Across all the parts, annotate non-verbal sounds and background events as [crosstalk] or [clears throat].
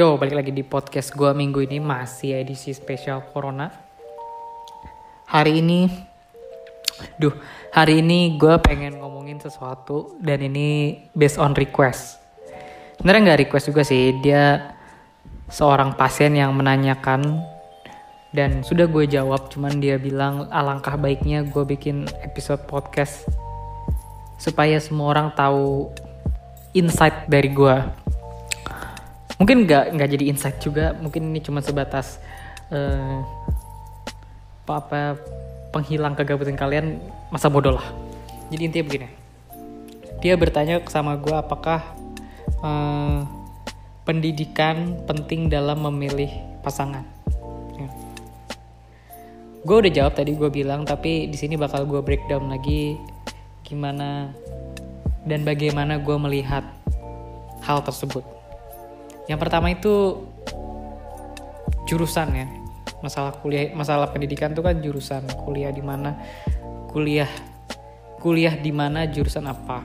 Yo, balik lagi di podcast gue minggu ini masih edisi spesial Corona. Hari ini, duh, hari ini gue pengen ngomongin sesuatu dan ini based on request. Sebenarnya nggak request juga sih, dia seorang pasien yang menanyakan dan sudah gue jawab, cuman dia bilang alangkah baiknya gue bikin episode podcast supaya semua orang tahu insight dari gue mungkin nggak nggak jadi insight juga. Mungkin ini cuma sebatas uh, apa penghilang kegabutan kalian masa bodoh lah. Jadi intinya begini. Dia bertanya sama gue apakah uh, pendidikan penting dalam memilih pasangan. Ya. gue udah jawab tadi gue bilang tapi di sini bakal gue breakdown lagi gimana dan bagaimana gue melihat hal tersebut yang pertama itu jurusan ya. Masalah kuliah, masalah pendidikan itu kan jurusan kuliah di mana kuliah kuliah di mana jurusan apa.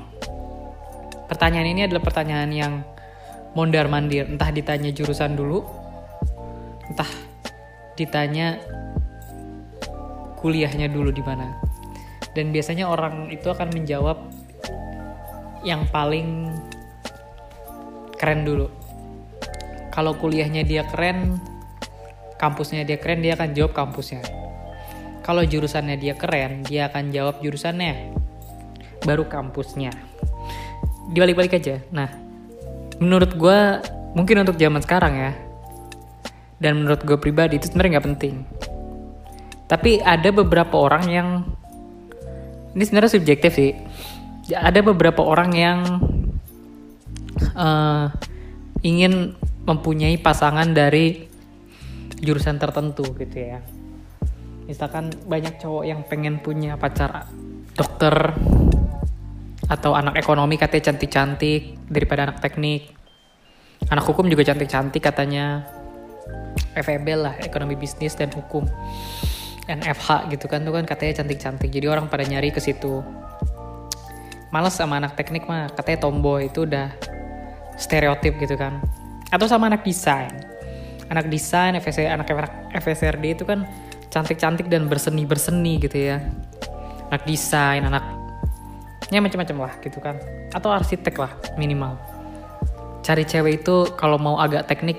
Pertanyaan ini adalah pertanyaan yang mondar mandir, entah ditanya jurusan dulu, entah ditanya kuliahnya dulu di mana. Dan biasanya orang itu akan menjawab yang paling keren dulu kalau kuliahnya dia keren kampusnya dia keren dia akan jawab kampusnya. Kalau jurusannya dia keren dia akan jawab jurusannya. Baru kampusnya. Dibalik-balik aja. Nah menurut gue mungkin untuk zaman sekarang ya dan menurut gue pribadi itu sebenarnya nggak penting. Tapi ada beberapa orang yang ini sebenarnya subjektif sih. Ada beberapa orang yang uh, ingin mempunyai pasangan dari jurusan tertentu gitu ya. Misalkan banyak cowok yang pengen punya pacar dokter atau anak ekonomi katanya cantik-cantik daripada anak teknik. Anak hukum juga cantik-cantik katanya. FEB lah ekonomi bisnis dan hukum. NFH gitu kan tuh kan katanya cantik-cantik. Jadi orang pada nyari ke situ. Males sama anak teknik mah katanya tomboy itu udah stereotip gitu kan atau sama anak desain. Anak desain FSR anak FSRD itu kan cantik-cantik dan berseni-berseni gitu ya. Anak desain anak ya macam-macam lah gitu kan. Atau arsitek lah minimal. Cari cewek itu kalau mau agak teknik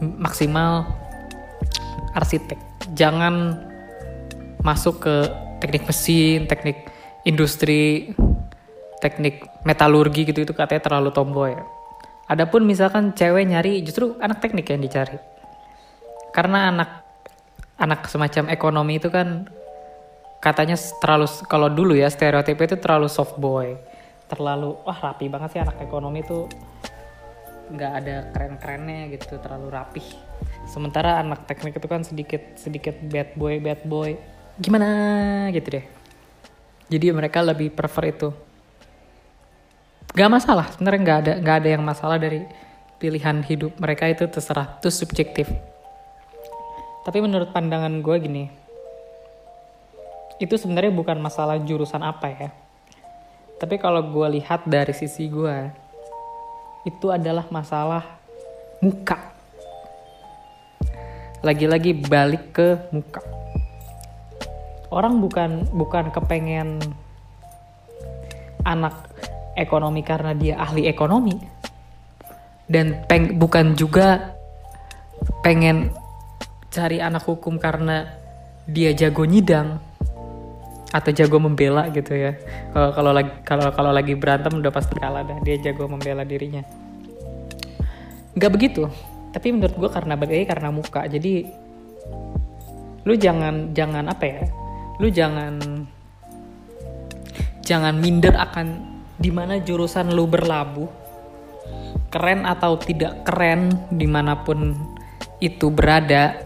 maksimal arsitek. Jangan masuk ke teknik mesin teknik industri teknik metalurgi gitu itu katanya terlalu tomboy Adapun misalkan cewek nyari justru anak teknik yang dicari. Karena anak anak semacam ekonomi itu kan katanya terlalu kalau dulu ya stereotip itu terlalu soft boy. Terlalu wah rapi banget sih anak ekonomi itu nggak ada keren-kerennya gitu, terlalu rapih. Sementara anak teknik itu kan sedikit sedikit bad boy, bad boy. Gimana gitu deh. Jadi mereka lebih prefer itu gak masalah sebenarnya nggak ada nggak ada yang masalah dari pilihan hidup mereka itu terserah itu subjektif. Tapi menurut pandangan gue gini itu sebenarnya bukan masalah jurusan apa ya. Tapi kalau gue lihat dari sisi gue itu adalah masalah muka. Lagi-lagi balik ke muka. Orang bukan bukan kepengen anak ekonomi karena dia ahli ekonomi. Dan peng bukan juga pengen cari anak hukum karena dia jago nyidang atau jago membela gitu ya. Kalau lagi kalau kalau lagi berantem udah pasti kalah dah dia jago membela dirinya. Nggak begitu tapi menurut gue karena bagai karena muka. Jadi lu jangan jangan apa ya lu jangan jangan minder akan di mana jurusan lu berlabuh? Keren atau tidak keren di mana pun itu berada.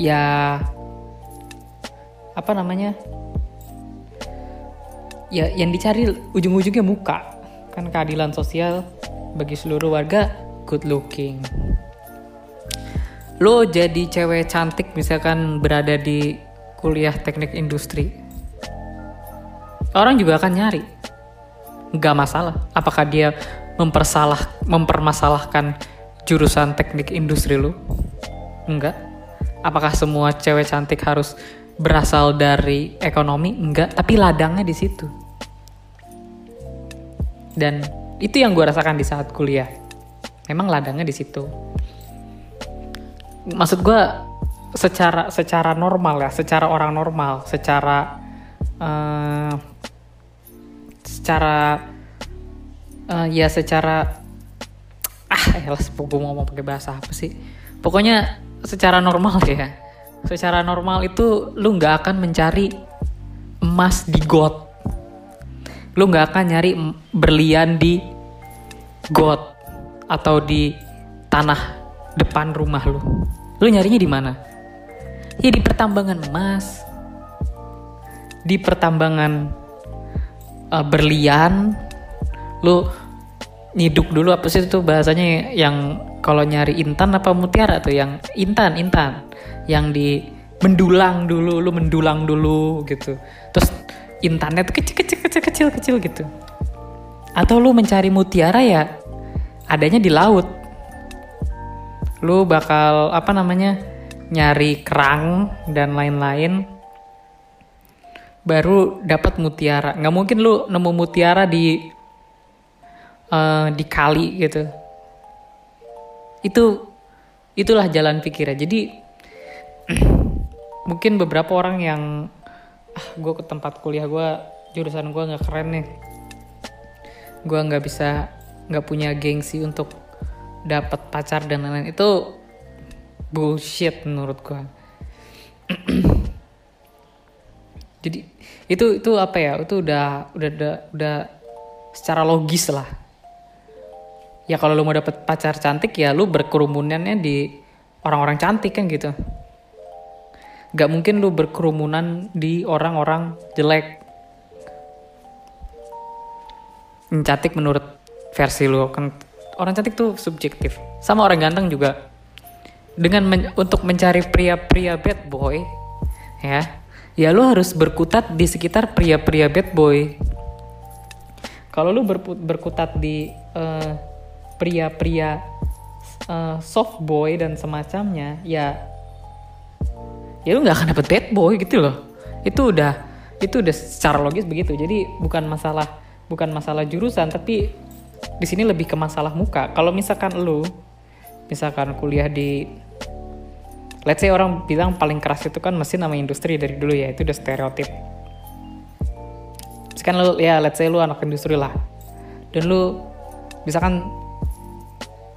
Ya apa namanya? Ya yang dicari ujung-ujungnya muka. Kan keadilan sosial bagi seluruh warga good looking. Lo jadi cewek cantik misalkan berada di kuliah teknik industri orang juga akan nyari nggak masalah apakah dia mempersalah mempermasalahkan jurusan teknik industri lu? Enggak. Apakah semua cewek cantik harus berasal dari ekonomi? Enggak, tapi ladangnya di situ. Dan itu yang gue rasakan di saat kuliah. Memang ladangnya di situ. Maksud gue secara secara normal ya, secara orang normal, secara uh, secara uh, ya secara ah ya gue mau pakai bahasa apa sih? Pokoknya secara normal ya. Secara normal itu lu nggak akan mencari emas di got. Lu nggak akan nyari berlian di got atau di tanah depan rumah lu. Lu nyarinya di mana? Ya di pertambangan emas di pertambangan uh, berlian. Lu nyiduk dulu apa sih itu bahasanya? Yang kalau nyari intan apa mutiara tuh? Yang intan intan. Yang di mendulang dulu lu mendulang dulu gitu. Terus intannya tuh kecil kecil kecil kecil kecil gitu. Atau lu mencari mutiara ya adanya di laut. Lu bakal apa namanya nyari kerang dan lain-lain baru dapat mutiara. Nggak mungkin lu nemu mutiara di uh, di kali gitu. Itu itulah jalan pikirnya. Jadi [clears throat] mungkin beberapa orang yang ah gue ke tempat kuliah gue jurusan gue nggak keren nih. Gue nggak bisa nggak punya gengsi untuk dapat pacar dan lain-lain. Itu bullshit menurut gue [clears throat] jadi itu itu apa ya? Itu udah udah udah, udah secara logis lah. Ya kalau lu mau dapet pacar cantik ya lu berkerumunannya di orang-orang cantik kan gitu. Gak mungkin lu berkerumunan di orang-orang jelek. Cantik menurut versi lu kan orang cantik tuh subjektif. Sama orang ganteng juga. Dengan men untuk mencari pria-pria bad boy ya ya lu harus berkutat di sekitar pria-pria bad boy. Kalau lu berkutat di uh, pria-pria uh, soft boy dan semacamnya ya ya lu nggak akan dapet bad boy gitu loh. Itu udah itu udah secara logis begitu. Jadi bukan masalah bukan masalah jurusan tapi di sini lebih ke masalah muka. Kalau misalkan lu misalkan kuliah di let's say orang bilang paling keras itu kan mesin sama industri dari dulu ya itu udah stereotip. Sekarang lu ya let's say lu anak industri lah. Dan lu misalkan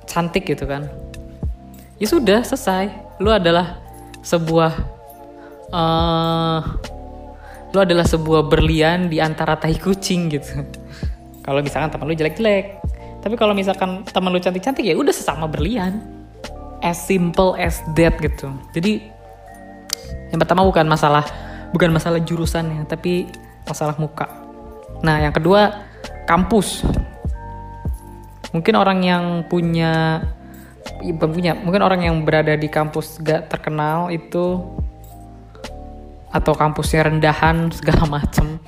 cantik gitu kan. Ya sudah selesai. Lu adalah sebuah uh, lu adalah sebuah berlian di antara tahi kucing gitu. Kalau misalkan teman lu jelek-jelek. Tapi kalau misalkan teman lu cantik-cantik ya udah sesama berlian as simple as that gitu. Jadi yang pertama bukan masalah bukan masalah jurusannya tapi masalah muka. Nah yang kedua kampus. Mungkin orang yang punya bukan punya mungkin orang yang berada di kampus gak terkenal itu atau kampusnya rendahan segala [laughs] macem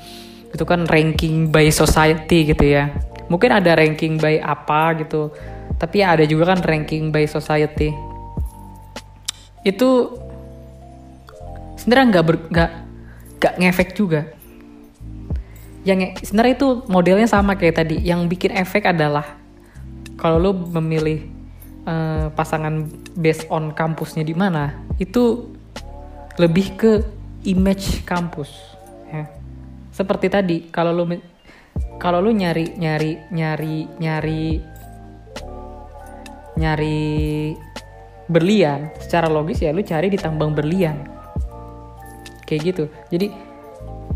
itu kan ranking by society gitu ya mungkin ada ranking by apa gitu. Tapi ya ada juga kan ranking by society. Itu sebenarnya nggak nggak nggak ngefek juga. Yang sebenarnya itu modelnya sama kayak tadi. Yang bikin efek adalah kalau lo memilih uh, pasangan based on kampusnya di mana itu lebih ke image kampus ya. Seperti tadi kalau lo kalau lo nyari nyari nyari nyari nyari berlian secara logis ya lo cari di tambang berlian. Kayak gitu. Jadi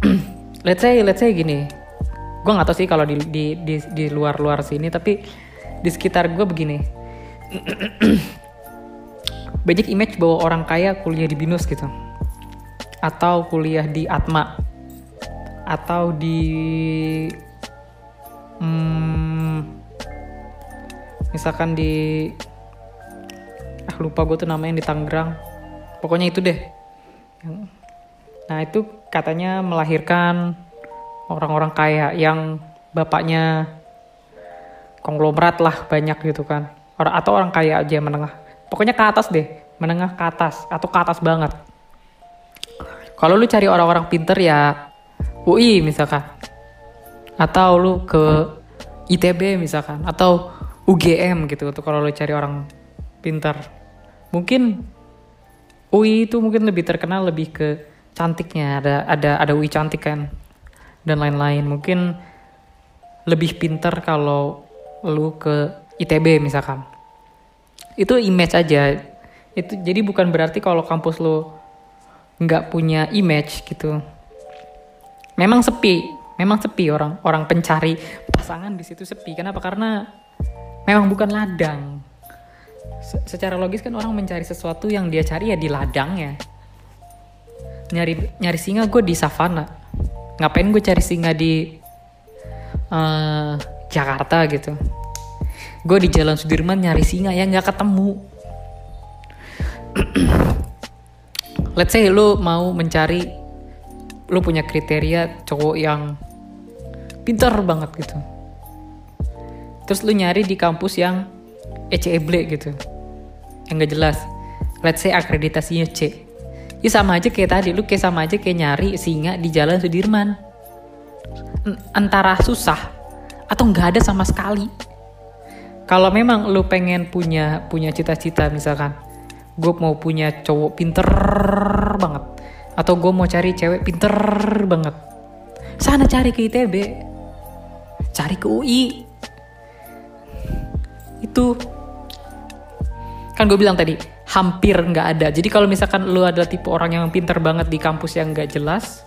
[clears throat] let's say let's say gini. Gue nggak tahu sih kalau di di di, di luar luar sini tapi di sekitar gue begini. [clears throat] Banyak image bahwa orang kaya kuliah di binus gitu. Atau kuliah di atma. Atau di hmm, misalkan di ah lupa gue tuh namanya di Tangerang. Pokoknya itu deh. Nah itu katanya melahirkan orang-orang kaya yang bapaknya konglomerat lah banyak gitu kan. Orang atau orang kaya aja menengah. Pokoknya ke atas deh menengah ke atas atau ke atas banget. Kalau lu cari orang-orang pinter ya UI misalkan atau lu ke ITB misalkan atau UGM gitu tuh kalau lu cari orang pinter mungkin UI itu mungkin lebih terkenal lebih ke cantiknya. Ada ada ada UI cantik kan dan lain-lain. Mungkin lebih pinter kalau lu ke ITB misalkan. Itu image aja. Itu jadi bukan berarti kalau kampus lu nggak punya image gitu. Memang sepi memang sepi orang orang pencari pasangan di situ sepi. Kenapa? Karena memang bukan ladang. Se secara logis kan orang mencari sesuatu yang dia cari ya di ladang ya. Nyari nyari singa gue di savana. Ngapain gue cari singa di uh, Jakarta gitu? Gue di Jalan Sudirman nyari singa ya nggak ketemu. [clears throat] Let's say lu mau mencari lu punya kriteria cowok yang pinter banget gitu. Terus lu nyari di kampus yang ECEBLE gitu. Yang gak jelas. Let's say akreditasinya C. Ya sama aja kayak tadi lu kayak sama aja kayak nyari singa di jalan Sudirman. Antara susah atau nggak ada sama sekali. Kalau memang lu pengen punya punya cita-cita misalkan gue mau punya cowok pinter banget atau gue mau cari cewek pinter banget. Sana cari ke ITB cari ke UI itu kan gue bilang tadi hampir nggak ada. Jadi kalau misalkan lu adalah tipe orang yang pinter banget di kampus yang nggak jelas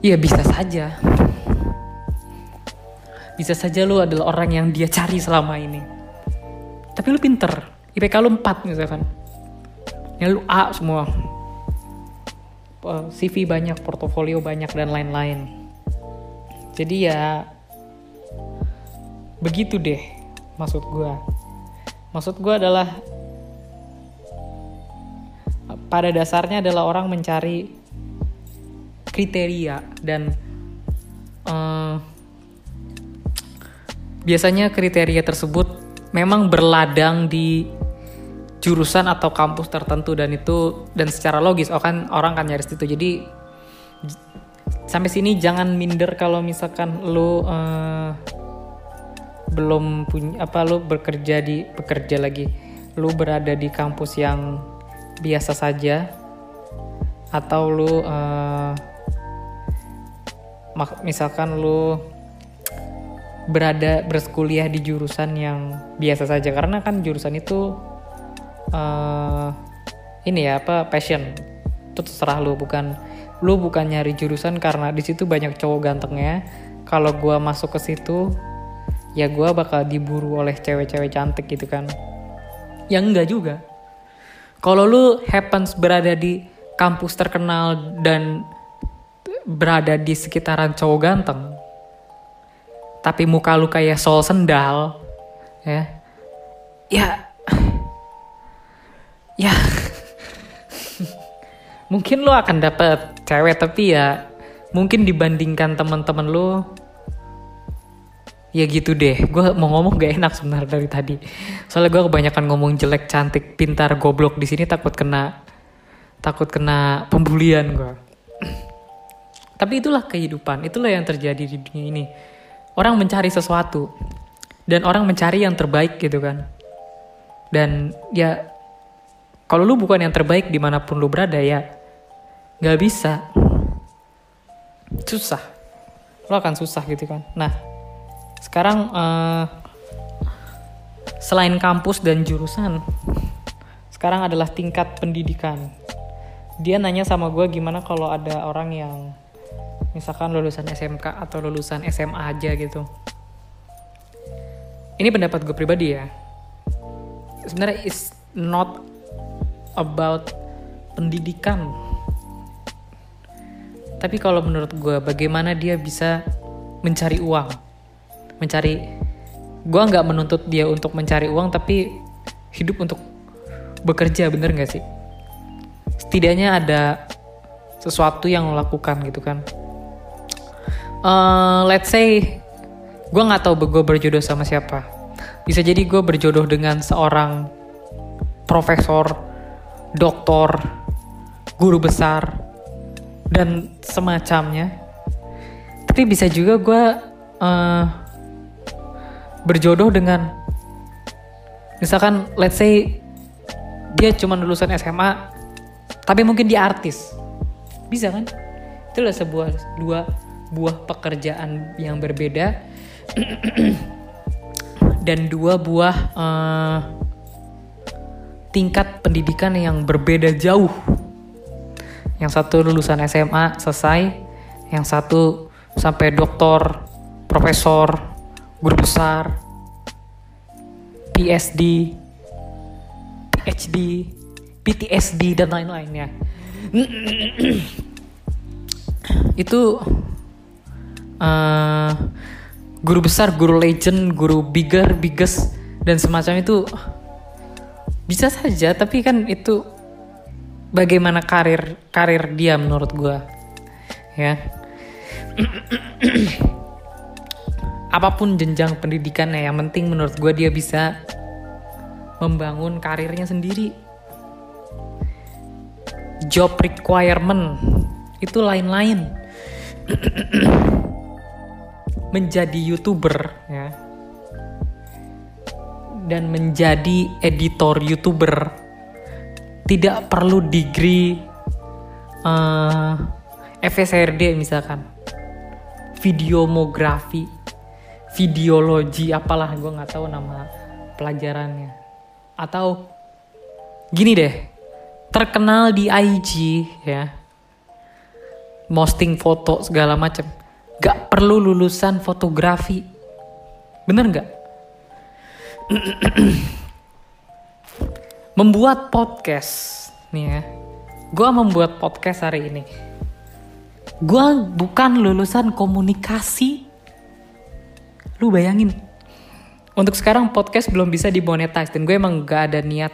ya bisa saja. Bisa saja lu adalah orang yang dia cari selama ini. Tapi lu pinter. IPK lu 4 misalkan. Ya lu A semua CV banyak portofolio banyak dan lain-lain. Jadi ya begitu deh maksud gue maksud gue adalah pada dasarnya adalah orang mencari kriteria dan uh, biasanya kriteria tersebut memang berladang di jurusan atau kampus tertentu dan itu dan secara logis oh kan orang kan nyaris itu jadi sampai sini jangan minder kalau misalkan lo uh, belum punya apa lo bekerja di bekerja lagi. Lo berada di kampus yang biasa saja atau lo uh, misalkan lo berada berkuliah di jurusan yang biasa saja. Karena kan jurusan itu uh, ini ya apa passion. Itu terserah lu bukan lu bukan nyari jurusan karena di situ banyak cowok gantengnya. Kalau gua masuk ke situ ya gua bakal diburu oleh cewek-cewek cantik gitu kan. Ya enggak juga. Kalau lu happens berada di kampus terkenal dan berada di sekitaran cowok ganteng tapi muka lu kayak sol sendal ya ya ya. Mungkin lo akan dapet cewek tapi ya mungkin dibandingkan teman-teman lo ya gitu deh. Gue mau ngomong gak enak sebenarnya dari tadi. Soalnya gue kebanyakan ngomong jelek cantik pintar goblok di sini takut kena takut kena pembulian gue tapi itulah kehidupan itulah yang terjadi di dunia ini. Orang mencari sesuatu dan orang mencari yang terbaik gitu kan. Dan ya kalau lu bukan yang terbaik di mana pun lu berada ya nggak bisa. Susah. Lu akan susah gitu kan. Nah sekarang uh, selain kampus dan jurusan sekarang adalah tingkat pendidikan. Dia nanya sama gue gimana kalau ada orang yang misalkan lulusan SMK atau lulusan SMA aja gitu. Ini pendapat gue pribadi ya. Sebenarnya is not about pendidikan. Tapi kalau menurut gue, bagaimana dia bisa mencari uang, mencari, gue nggak menuntut dia untuk mencari uang, tapi hidup untuk bekerja, bener nggak sih? Setidaknya ada sesuatu yang lo lakukan gitu kan. Uh, let's say gue nggak tahu gue berjodoh sama siapa, bisa jadi gue berjodoh dengan seorang profesor, doktor, guru besar, dan semacamnya. Tapi bisa juga gue uh, berjodoh dengan misalkan let's say dia cuma lulusan SMA tapi mungkin dia artis. Bisa kan? Itulah sebuah dua buah pekerjaan yang berbeda. [clears throat] Dan dua buah uh, tingkat pendidikan yang berbeda jauh. Yang satu lulusan SMA selesai yang satu sampai doktor profesor guru besar PSD PhD PTSD dan lain-lainnya. [clears throat] Itu uh, guru besar guru legend guru bigger biggest dan semacam itu bisa saja tapi kan itu bagaimana karir karir dia menurut gue ya. [clears throat] Apa pun jenjang pendidikannya yang penting menurut gue dia bisa membangun karirnya sendiri. Job requirement itu lain-lain. [clears throat] Menjadi youtuber ya dan menjadi editor youtuber. Tidak perlu degree uh, eh, FSRD misalkan. Videomografi videologi apalah gue nggak tahu nama pelajarannya. Atau gini deh terkenal di IG ya. Posting foto segala macam gak perlu lulusan fotografi. Bener nggak [clears throat] membuat podcast. Nih ya. Gue membuat podcast hari ini. Gue bukan lulusan komunikasi. Lu bayangin. Untuk sekarang podcast belum bisa dimonetize dan gue emang gak ada niat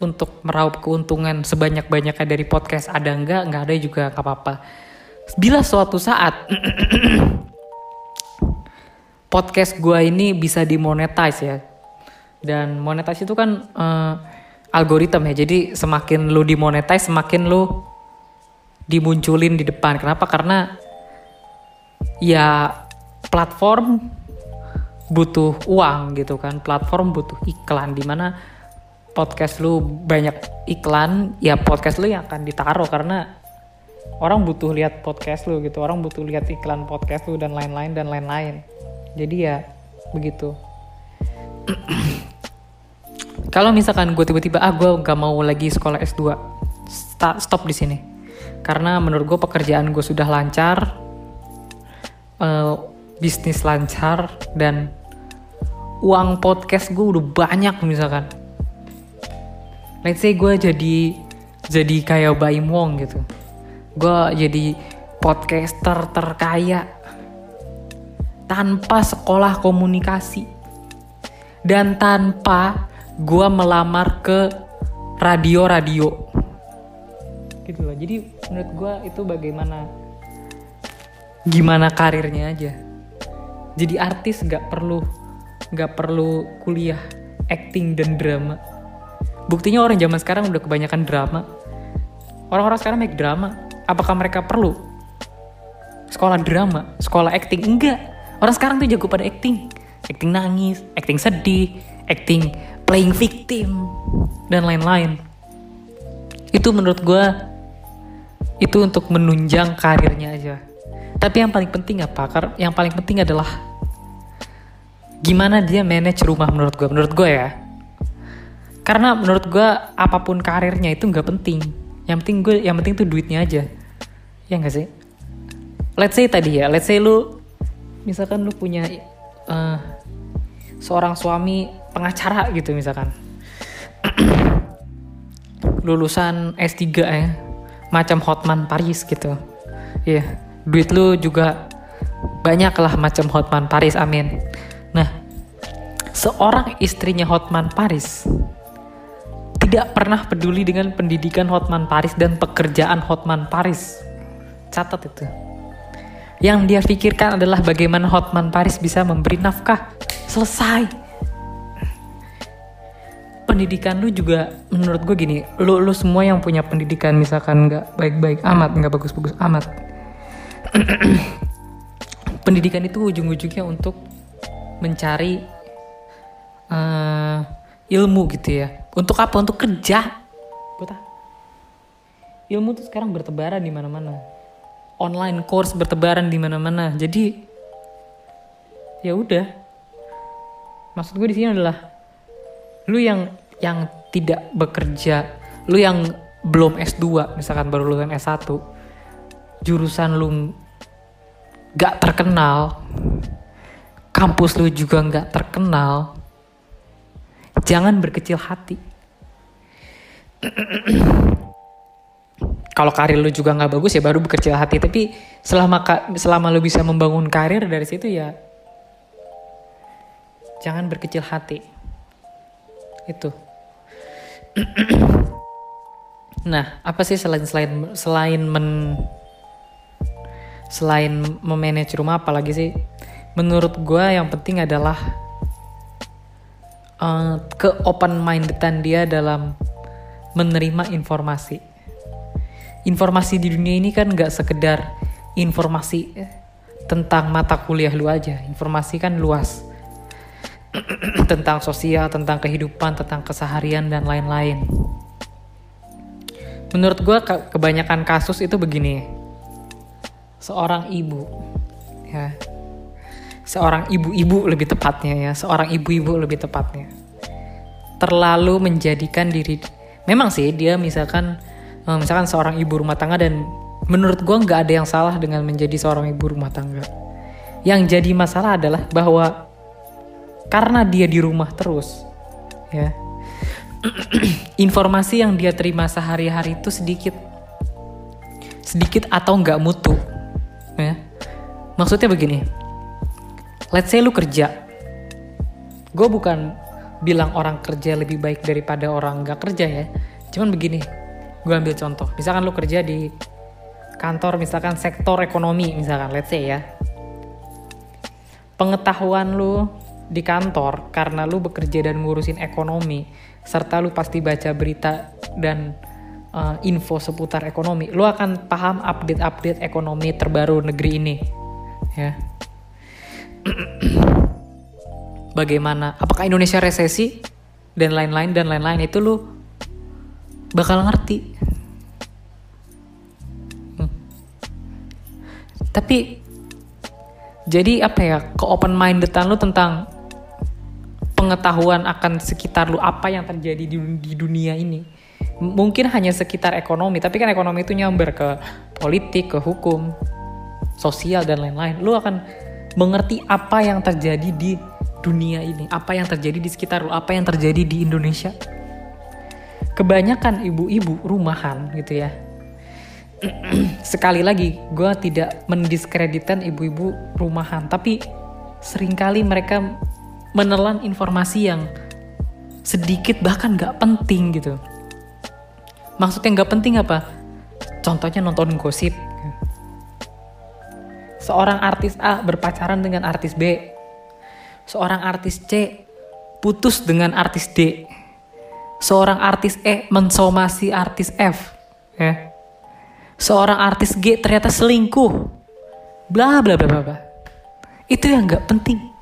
untuk meraup keuntungan sebanyak-banyaknya dari podcast. Ada enggak nggak ada juga nggak apa-apa. Bila suatu saat [clears throat] podcast gue ini bisa dimonetize ya dan monetize itu kan uh, algoritma ya. Jadi semakin lu dimonetize, semakin lu dimunculin di depan. Kenapa? Karena ya platform butuh uang gitu kan. Platform butuh iklan di mana podcast lu banyak iklan, ya podcast lu yang akan ditaruh karena orang butuh lihat podcast lu gitu. Orang butuh lihat iklan podcast lu dan lain-lain dan lain-lain. Jadi ya begitu. [clears throat] kalau misalkan gue tiba-tiba ah gue gak mau lagi sekolah S2 stop di sini. Karena menurut gue pekerjaan gue sudah lancar uh, bisnis lancar dan uang podcast gue udah banyak misalkan. Let's say gue jadi jadi kayak Baim Wong gitu. Gue jadi podcaster terkaya tanpa sekolah komunikasi. Dan tanpa gue melamar ke radio-radio. Gitu loh. Jadi menurut gue itu bagaimana gimana karirnya aja. Jadi artis gak perlu gak perlu kuliah acting dan drama. Buktinya orang zaman sekarang udah kebanyakan drama. Orang-orang sekarang make drama. Apakah mereka perlu sekolah drama sekolah acting? Enggak. Orang sekarang tuh jago pada acting. Acting nangis acting sedih acting playing victim dan lain-lain. Itu menurut gue itu untuk menunjang karirnya aja. Tapi yang paling penting apa? Yang paling penting adalah gimana dia manage rumah menurut gue menurut gue ya. Karena menurut gue apa pun karirnya itu nggak penting. Yang penting gue yang penting tuh duitnya aja. Ya nggak sih? Let's say tadi ya let's say lu misalkan lu punya uh, seorang suami pengacara gitu misalkan. [clears throat] Lulusan S3 ya macam Hotman Paris gitu. Ya yeah. duit lu juga banyak lah macam Hotman Paris amin. Nah seorang istrinya Hotman Paris tidak pernah peduli dengan pendidikan Hotman Paris dan pekerjaan Hotman Paris. Catat itu. Yang dia pikirkan adalah bagaimana Hotman Paris bisa memberi nafkah selesai pendidikan lu juga menurut gue gini lu lu semua yang punya pendidikan misalkan nggak baik-baik amat nggak bagus-bagus amat [clears throat] pendidikan itu ujung-ujungnya untuk mencari uh, ilmu gitu ya. Untuk apa? Untuk kerja. Buat ilmu tuh sekarang bertebaran di mana-mana. Online course bertebaran di mana-mana. Jadi ya udah. Maksud gue di sini adalah lu yang yang tidak bekerja. Lu yang belum S2 misalkan baru lulusan S1 jurusan lu gak terkenal kampus lu juga gak terkenal jangan berkecil hati. Kalau karir lu juga nggak bagus ya baru berkecil hati tapi selama selama lu bisa membangun karir dari situ ya jangan berkecil hati. Itu [clears throat] nah apa sih selain selain selain men selain memanage rumah apalagi sih? Menurut gue yang penting adalah uh, ke open mindedan dia dalam menerima informasi. Informasi di dunia ini kan nggak sekedar informasi tentang mata kuliah lu aja. Informasi kan luas [clears throat] tentang sosial, tentang kehidupan, tentang keseharian dan lain-lain. Menurut gue kebanyakan kasus itu begini, seorang ibu, ya, seorang ibu-ibu lebih tepatnya ya, seorang ibu-ibu lebih tepatnya, terlalu menjadikan diri, memang sih dia misalkan, eh, misalkan seorang ibu rumah tangga dan menurut gue nggak ada yang salah dengan menjadi seorang ibu rumah tangga. Yang jadi masalah adalah bahwa karena dia di rumah terus ya. [clears throat] Informasi yang dia terima sehari-hari itu sedikit. Sedikit atau nggak mutu ya. Maksudnya begini let's say lu kerja. Gue bukan bilang orang kerja lebih baik daripada orang nggak kerja ya. Cuman begini gue ambil contoh. Misalkan lu kerja di kantor misalkan sektor ekonomi misalkan let's say ya. Pengetahuan lu di kantor karena lu bekerja dan ngurusin ekonomi serta lu pasti baca berita dan uh, info seputar ekonomi lu akan paham update-update ekonomi terbaru negeri ini ya [clears throat] bagaimana apakah Indonesia resesi dan lain-lain dan lain-lain itu lu bakal ngerti hmm. tapi jadi apa ya ke open mindedan lu tentang pengetahuan akan sekitar lu apa yang terjadi di, di dunia ini. Mungkin hanya sekitar ekonomi tapi kan ekonomi itu nyamber ke politik ke hukum sosial dan lain-lain. Lu akan mengerti apa yang terjadi di dunia ini apa yang terjadi di sekitar lu apa yang terjadi di Indonesia. Kebanyakan ibu-ibu rumahan gitu ya. [clears throat] Sekali lagi gue tidak mendiskreditkan ibu-ibu rumahan tapi sering kali mereka menelan informasi yang sedikit bahkan nggak penting gitu. Maksudnya nggak penting apa? Contohnya nonton gosip. Seorang artis A berpacaran dengan artis B. Seorang artis C putus dengan artis D. Seorang artis E mensomasi artis F. Ya. Seorang artis G ternyata selingkuh. Bla bla bla bla. Itu yang nggak penting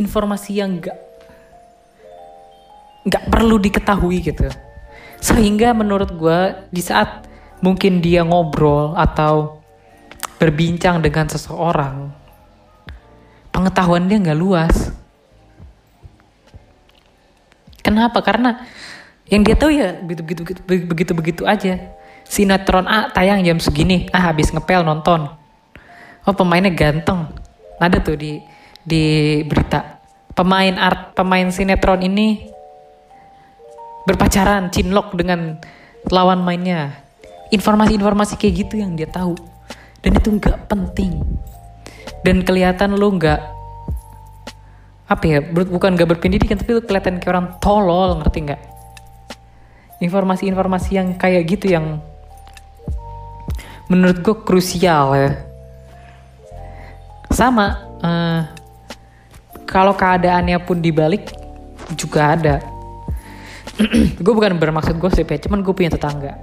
informasi yang nggak nggak perlu diketahui gitu. Sehingga menurut gue di saat mungkin dia ngobrol atau berbincang dengan seseorang pengetahuan dia nggak luas. Kenapa? Karena yang dia tahu ya begitu begitu begitu begitu begitu aja. Sinetron A tayang jam segini ah habis ngepel nonton. Oh pemainnya ganteng. Ada tuh di di berita. Pemain art pemain sinetron ini berpacaran cinlok dengan lawan mainnya. Informasi-informasi kayak gitu yang dia tahu. Dan itu nggak penting. Dan kelihatan lo nggak apa ya bukan nggak berpendidikan tapi lo kelihatan kayak orang tolol ngerti nggak? Informasi-informasi yang kayak gitu yang menurut gue krusial ya. Sama uh, kalau keadaannya pun dibalik juga ada. [clears throat] Gue bukan bermaksud gosip ya cuman gue punya tetangga.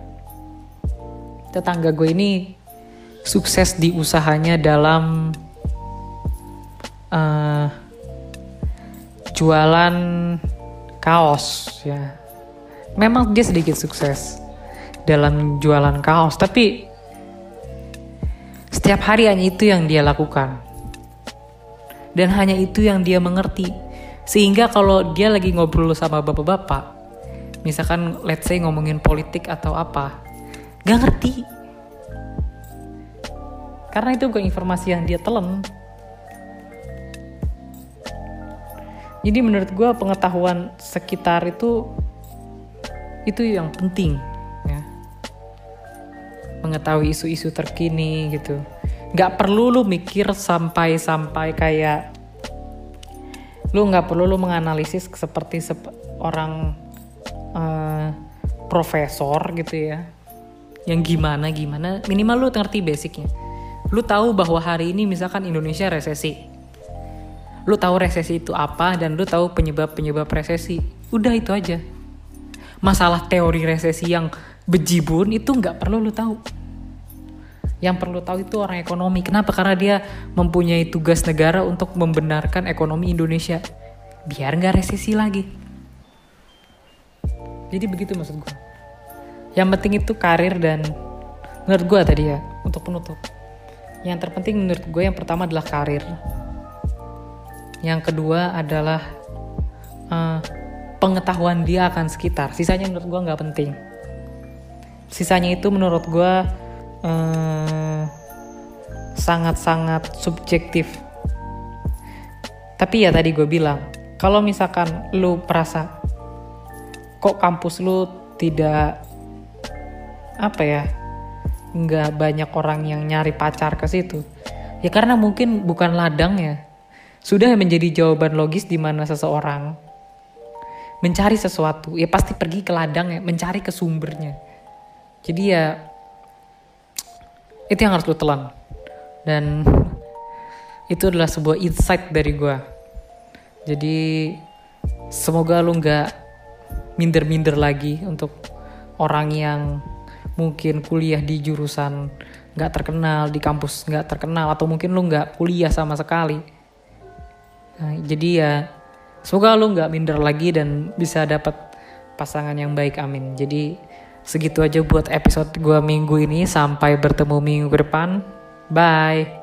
Tetangga gue ini sukses di usahanya dalam uh, jualan kaos ya. Memang dia sedikit sukses dalam jualan kaos tapi setiap hari hanya itu yang dia lakukan dan hanya itu yang dia mengerti. Sehingga kalau dia lagi ngobrol sama bapak-bapak misalkan let's say ngomongin politik atau apa gak ngerti. Karena itu bukan informasi yang dia telan jadi menurut gue pengetahuan sekitar itu itu yang penting ya. Mengetahui isu-isu terkini gitu nggak perlu lu mikir sampai sampai kayak lu nggak perlu lu menganalisis seperti sep orang uh, profesor gitu ya. Yang gimana gimana minimal lu ngerti basicnya. Lu tahu bahwa hari ini misalkan Indonesia resesi. Lu tahu resesi itu apa dan lu tahu penyebab penyebab resesi. Udah itu aja. Masalah teori resesi yang bejibun itu nggak perlu lu tahu yang perlu tahu itu orang ekonomi. Kenapa? Karena dia mempunyai tugas negara untuk membenarkan ekonomi Indonesia. Biar nggak resesi lagi. Jadi begitu maksud gue yang penting itu karir dan menurut gue tadi ya untuk penutup. Yang terpenting menurut gue yang pertama adalah karir. Yang kedua adalah uh, pengetahuan dia akan sekitar. Sisanya menurut gue nggak penting. Sisanya itu menurut gue uh, sangat-sangat subjektif tapi ya tadi gue bilang kalau misalkan lu perasa kok kampus lu tidak apa ya nggak banyak orang yang nyari pacar ke situ? Ya karena mungkin bukan ladang ya. Sudah menjadi jawaban logis di mana seseorang mencari sesuatu, ya pasti pergi ke ladang ya, mencari ke sumbernya. Jadi ya itu yang harus lo telan. Dan [laughs] itu adalah sebuah insight dari gue. Jadi semoga lo nggak minder-minder lagi untuk orang yang mungkin kuliah di jurusan nggak terkenal di kampus nggak terkenal atau mungkin lu nggak kuliah sama sekali nah, jadi ya semoga lu nggak minder lagi dan bisa dapat pasangan yang baik amin jadi segitu aja buat episode gua minggu ini. Sampai bertemu minggu ke depan. Bye